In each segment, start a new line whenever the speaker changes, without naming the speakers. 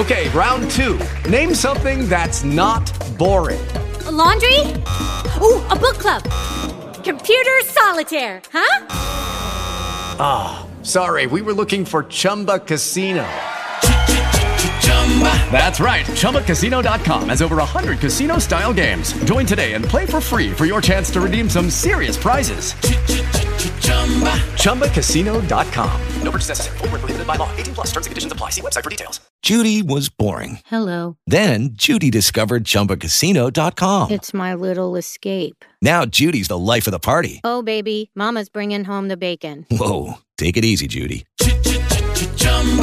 Okay, round two. Name something that's not boring.
A laundry? Ooh, a book club. Computer solitaire, huh?
Ah, oh, sorry, we were looking for Chumba Casino. That's right. ChumbaCasino.com has over 100 casino style games. Join today and play for free for your chance to redeem some serious prizes. ChumbaCasino.com. No purchase necessary. Full prohibited by law. 18 plus terms and conditions apply. See website for details.
Judy was boring.
Hello.
Then Judy discovered ChumbaCasino.com.
It's my little escape.
Now Judy's the life of the party.
Oh, baby. Mama's bringing home the bacon.
Whoa. Take it easy, Judy.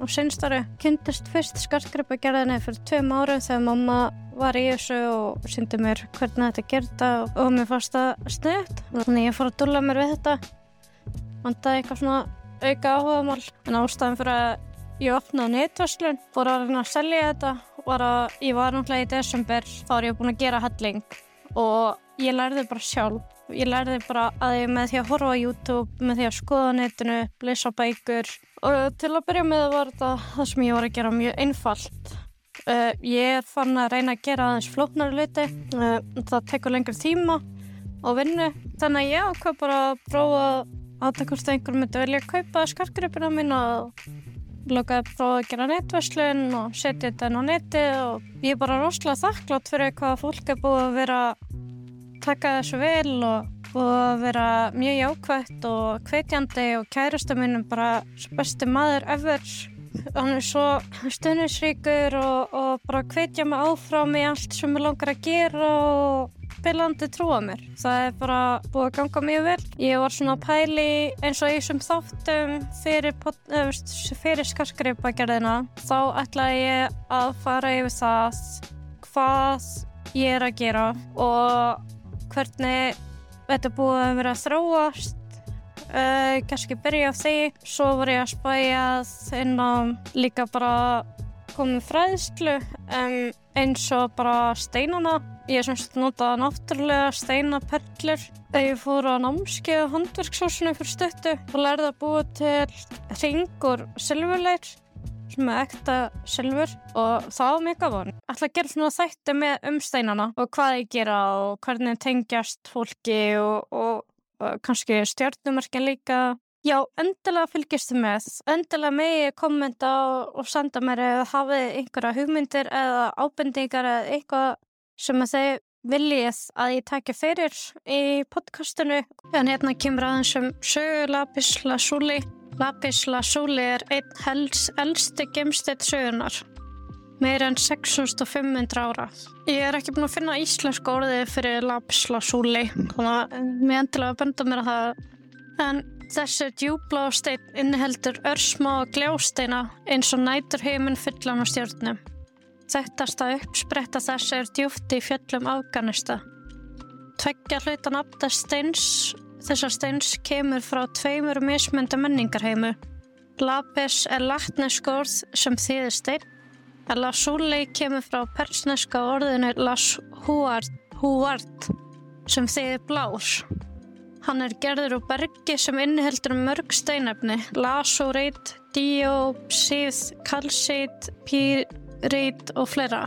og sinnstari kynntist fyrst skarkgripa gerðinni fyrir tveim ára þegar mamma var í þessu og syndi mér hvernig þetta gerða og mér fannst það sniðt þannig ég fór að dúla mér við þetta. Vandaði eitthvað svona auka áhugamál. En ástæðan fyrir að ég opnaði netverslun fór að reyna að selja þetta var að ég var náttúrulega í desember þá er ég búin að gera helling. Og ég lærði bara sjálf ég lærði bara að ég með því að horfa á YouTube með því að skoða netinu, leysa bækur. Og til að byrja með var þetta það sem ég var að gera mjög einfalt. Uh, ég fann að reyna að gera aðeins flóknari luti uh, það tekur lengur tíma og vinnu. Þannig að ég ákvað bara að prófa að það hvort einhver myndi velja að kaupa skarkgripina mín og lokaði að prófa að gera netverslun og setja þetta inn á neti og ég er bara rosalega þakklátt fyrir hvað fólk er búið að vera taka þessu vel og, og vera mjög jákvægt og hvetjandi og kærastu minn bara besti maður ever hann er svo stundinsríkur og, og bara hvetja mig áfram í allt sem ég langar að gera og spilandi trúa mér. Það er bara búið að ganga mjög vel. Ég var svona pæli eins og ég sem þáttum fyrir, fyrir skarskreipagerðina. Þá ætlaði ég að fara yfir það hvað ég er að gera og hvernig þetta búið að vera að þróast uh, kannski byrja á því. Svo var ég að spæja inn á líka bara komið fræðslu um, eins og bara steinana. Ég semst notað náttúrulega steinaperlir þegar ég fór á námskeið handverkshúsinu fyrir stöttu og lærði að búa til ringur silfurleir sem er ekta silfur og það var mjög gafan. Alltaf að gera svona þætti með umsteinana og hvað ég gera og hvernig tengjast fólki og, og, og kannski stjórnumarkin líka. Já, endilega fylgjast þið með. Endilega megi kommenta og senda mér eða hafið einhverja hugmyndir eða ábendingar eða eitthvað sem að þið viljið að ég takja fyrir í podcastinu. En hérna kemur aðeins um sögulapis lasúli Lapis lazuli er einn hels, elsti gemsteitt sögunar, meir enn 6500 ára. Ég er ekki búin að finna íslensku orðið fyrir lapis lazuli, þannig að mér endilega benda mér að það. En þessi djúblá stein inniheldur örsmá gljásteina eins og nætur heiminn fyllan á stjórnum. Þekktasta uppspretta þess er djúft í fjöllum Afganista. Tveggja hlutan aftast þessar steins kemur frá tveimur mismönda menningarheimu. Lapis er latnesk orð sem þýðir stein, en lasúli kemur frá persneska orðinu lashuart sem þýðir blár. Hann er gerður úr bergi sem inniheldur mörg steinefni, lasúreit, diópsíð, kalsít, pírít og fleira.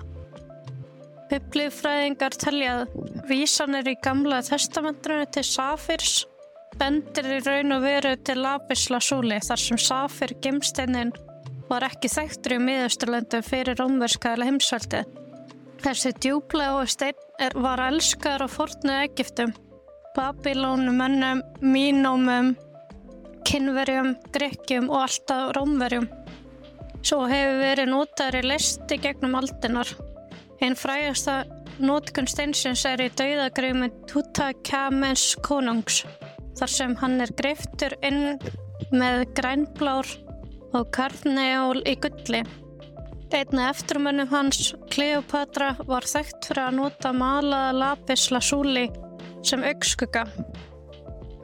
Biblíufræðingar teljað vísanir í gamla testamentinu til Safirs bendir í raun og veru til Lapis Lazuli þar sem Safir gemsteinin var ekki þekktur í miðausturlöndum fyrir rómverska eða heimsveldi. Þessi djúblega stein var elskar á fornu Egiptum, Babilónum, mennum, mínómum, kynverjum, grekkjum og alltaf rómverjum. Svo hefur verið notaður í listi gegnum aldinar. Einn frægasta nótkunn steinsins er í dauðagröymi Tutankhamens konungs þar sem hann er greiftur inn með grænblár og karneól í gulli. Einna eftirmönnum hans, Kleopatra, var þekkt fyrir að nota malaða lapis lazuli sem augskugga.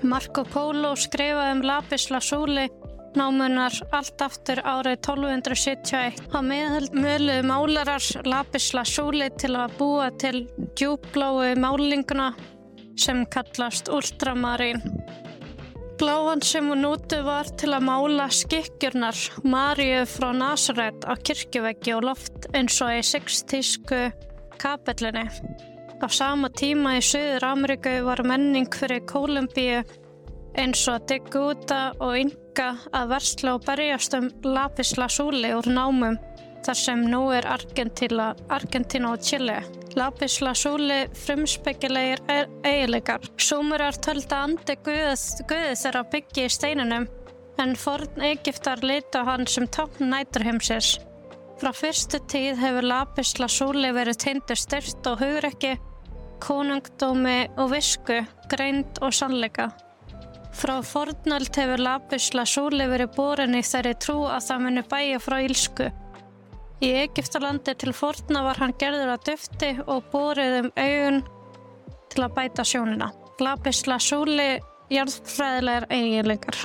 Marco Polo skrifaði um lapis lazuli námunar allt aftur árið 1271. Á meðhald möluðu málarar lapis lazuli til að búa til djúblói málinguna sem kallast ultramarín. Bláan sem hún nútu var til að mála skikkjurnar Maríu frá Nazaret á kirkjuveggi og loft eins og í sextísku kapellinni. Á sama tíma í Suður Ameríku var menning fyrir Kólumbíu eins og Deguta og Inga að versla og berjast um lapis lazuli úr námum þar sem nú er Argentina, Argentina og Chile. Lapis lazuli frumspekilegir eiginleikar. Súmurar tölda andi guðið þeirra byggi í steinunum en forn Egiptar lita hann sem tákn næturheimsins. Frá fyrstu tíð hefur lapis lazuli verið teindur styrt og hugrekki, konungdómi og visku, greind og sannleika. Frá fornöld hefur lapis lazuli verið borin í þeirri trú að það muni bæja frá ílsku. Í Egiptalandi til forna var hann gerður að dufti og borið um augun til að bæta sjónina. Lapis lazuli jarðfræðilegar eiginleikar.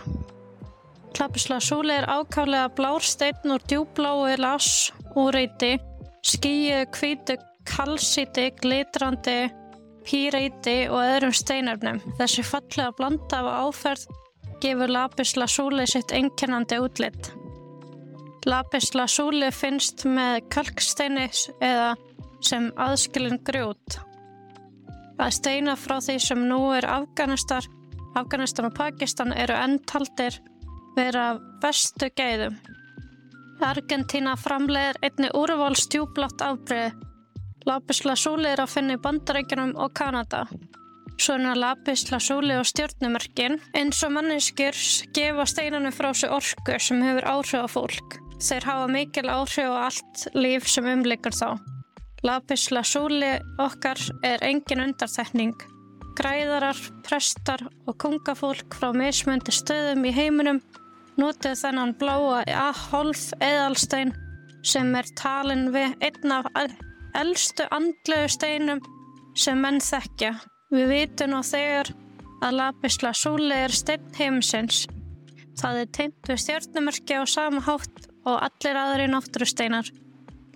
Lapis lazuli er ákaflega blár steinn úr djúbláu las úreiti, skíu, kvítu, kalsíti, glitrandi, píreiti og öðrum steinarnum. Þessi fallega blanda af áferð gefur lapis lazuli sitt einkennandi útlitt. Lapis lazuli finnst með kalksteini eða sem aðskilin grjót. Að steina frá því sem nú er Afganistar, Afganistan og Pakistan eru enntaldir vera bestu gæðum. Argentina framleiðir einni úrval stjúblátt afbreið. Lapis lazuli er að finna í bandarækjunum og Kanada. Svona lapis lazuli og stjórnumerkin eins og manneskjur gefa steinanum frá sig orku sem hefur áhrif á fólk. Þeir hafa mikil áhrif á allt líf sem umlikar þá. Lapis lazuli okkar er engin undarþekning. Græðarar, prestar og kungafólk frá mismöndi stöðum í heiminum notið þennan bláa A-holf eðalstein sem er talin við einn af eldstu andlegu steinum sem menn þekkja. Við vitum nú þegar að lapis lazuli er stein heimsins. Það er tengt við stjórnumerki á sama hátt og allir aðri náttúrusteinar.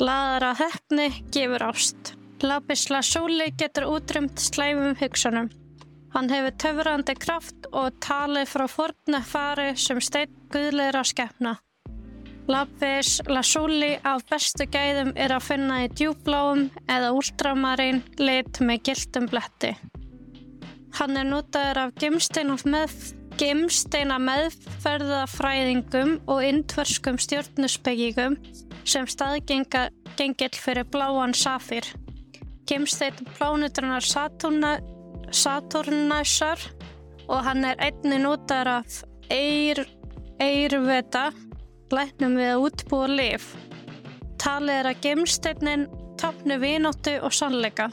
Laðar að hefni gefur ást. Lapis lazuli getur útrymt slæmum hugsunum. Hann hefur töfrandi kraft og talið frá forna fari sem stein guðleira skefna. Lapis lazuli af bestu gæðum er að finna í djúbláum eða ultramarín lit með gildum bletti. Hann er notaður af gemsteina með, meðferðafræðingum og indverskum stjórnusbyggingum sem staðgengill fyrir bláan safir. Gemstein plánutrunar Saturnæsar og hann er einni notaður af eir, eirveta læknum við að útbúa lif. Talið er að gemsteinin tapnu vinóttu og sannleika.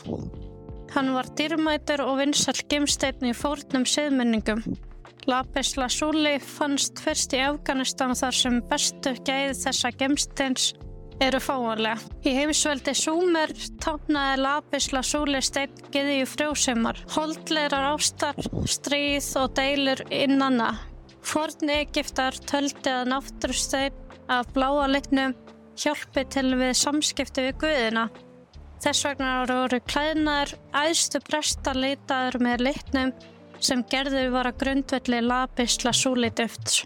Hann var dýrmætur og vinsall gemsteinn í fórnum siðmenningum. Lapis lazuli fannst fyrst í Afganistan þar sem bestu gæði þessa gemsteins eru fáanlega. Í heimsveldi Súmer tápnaði lapis lazuli steinn geði í frjósumar. Holdleirar ástar, stríð og deilur innanna. Forn Egiptar töldi að náttúrusteinn af bláa litnum hjálpi til við samskipti við guðina. Þess vegna voru klæðnar æðstu presta litaður með litnum sem gerður var að grundvelli lapis lazuli dufts.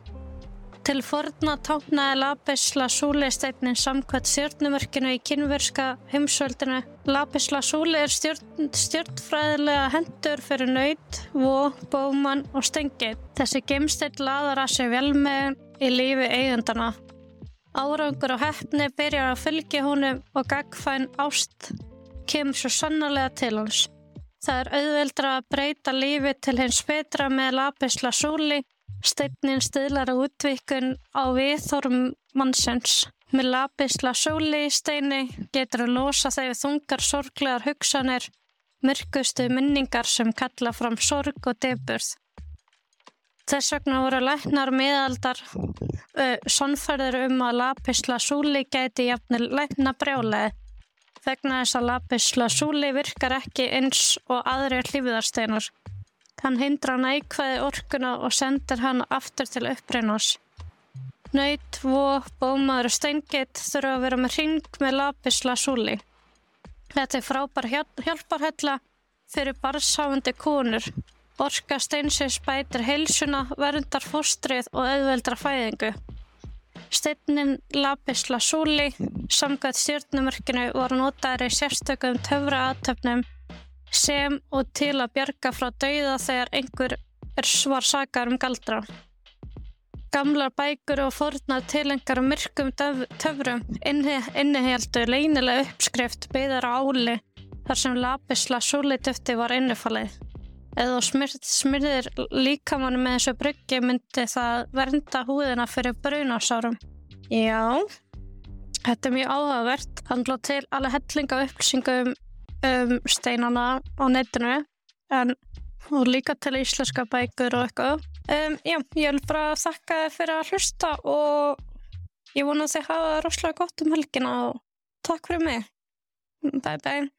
Til forna táknaði lapis lazuli steinin samkvæmt stjórnumörkinu í kynverska heimsveldinu. Lapis lazuli er stjórn, stjórnfræðilega hendur fyrir nöyt, vó, bóman og stengið. Þessi gemsteinn laðar að sig vel með í lífi eigundana. Árangur og hefni byrjar að fylgja honum og gagfæn ást kemur svo sannarlega til hans. Það er auðveldra að breyta lífi til hins betra með lapis lazuli Steinnin stiðlar á útvikun á viðþórum mannsins. Með lapis lazuli steini getur að losa þegar þungar sorglegar hugsanir, myrkustu minningar sem kalla fram sorg og deburð. Þess vegna voru læknar miðaldar uh, sannferðir um að lapis lazuli gæti jafnir lækna brjálega vegna þess að lapis lazuli virkar ekki eins og aðrir hlýfiðarsteinar. Hann hindrar neikvæði orkuna og sendir hann aftur til uppreinars. Naut, vó, bómaður og steingit þurfa að vera með ring með lapisla súli. Þetta er frábær hjál- hjálparhella fyrir barsáfundi konur. Orka steinsins bætir heilsuna, verndar fóstrið og auðveldra fæðingu. Steinnin lapisla súli, samkvæmt stjórnumörkinu, var notaður í sérstökum töfra aðtöfnum sem og til að bjarga frá dauða þegar einhver er var sakar um galdra. Gamlar bækur og fornar tilengar um myrkum töf- töfrum inniheldu leynilega uppskrift byggðar á áli þar sem lapisla súlitöfti var innifalið. Þú smyrð, smyrðir líkamann með þessu bruggi myndi það vernda húðina fyrir brunasárum. Já, þetta er mjög áhugavert. Hann blóð til alveg hellinga upplýsingum um steinana á netinu en og líka til íslenska bækur og eitthvað. Um, já, ég vil bara þakka þér fyrir að hlusta og ég vona að þið hafa það rosalega gott um helgina og takk fyrir mig. Bye bye.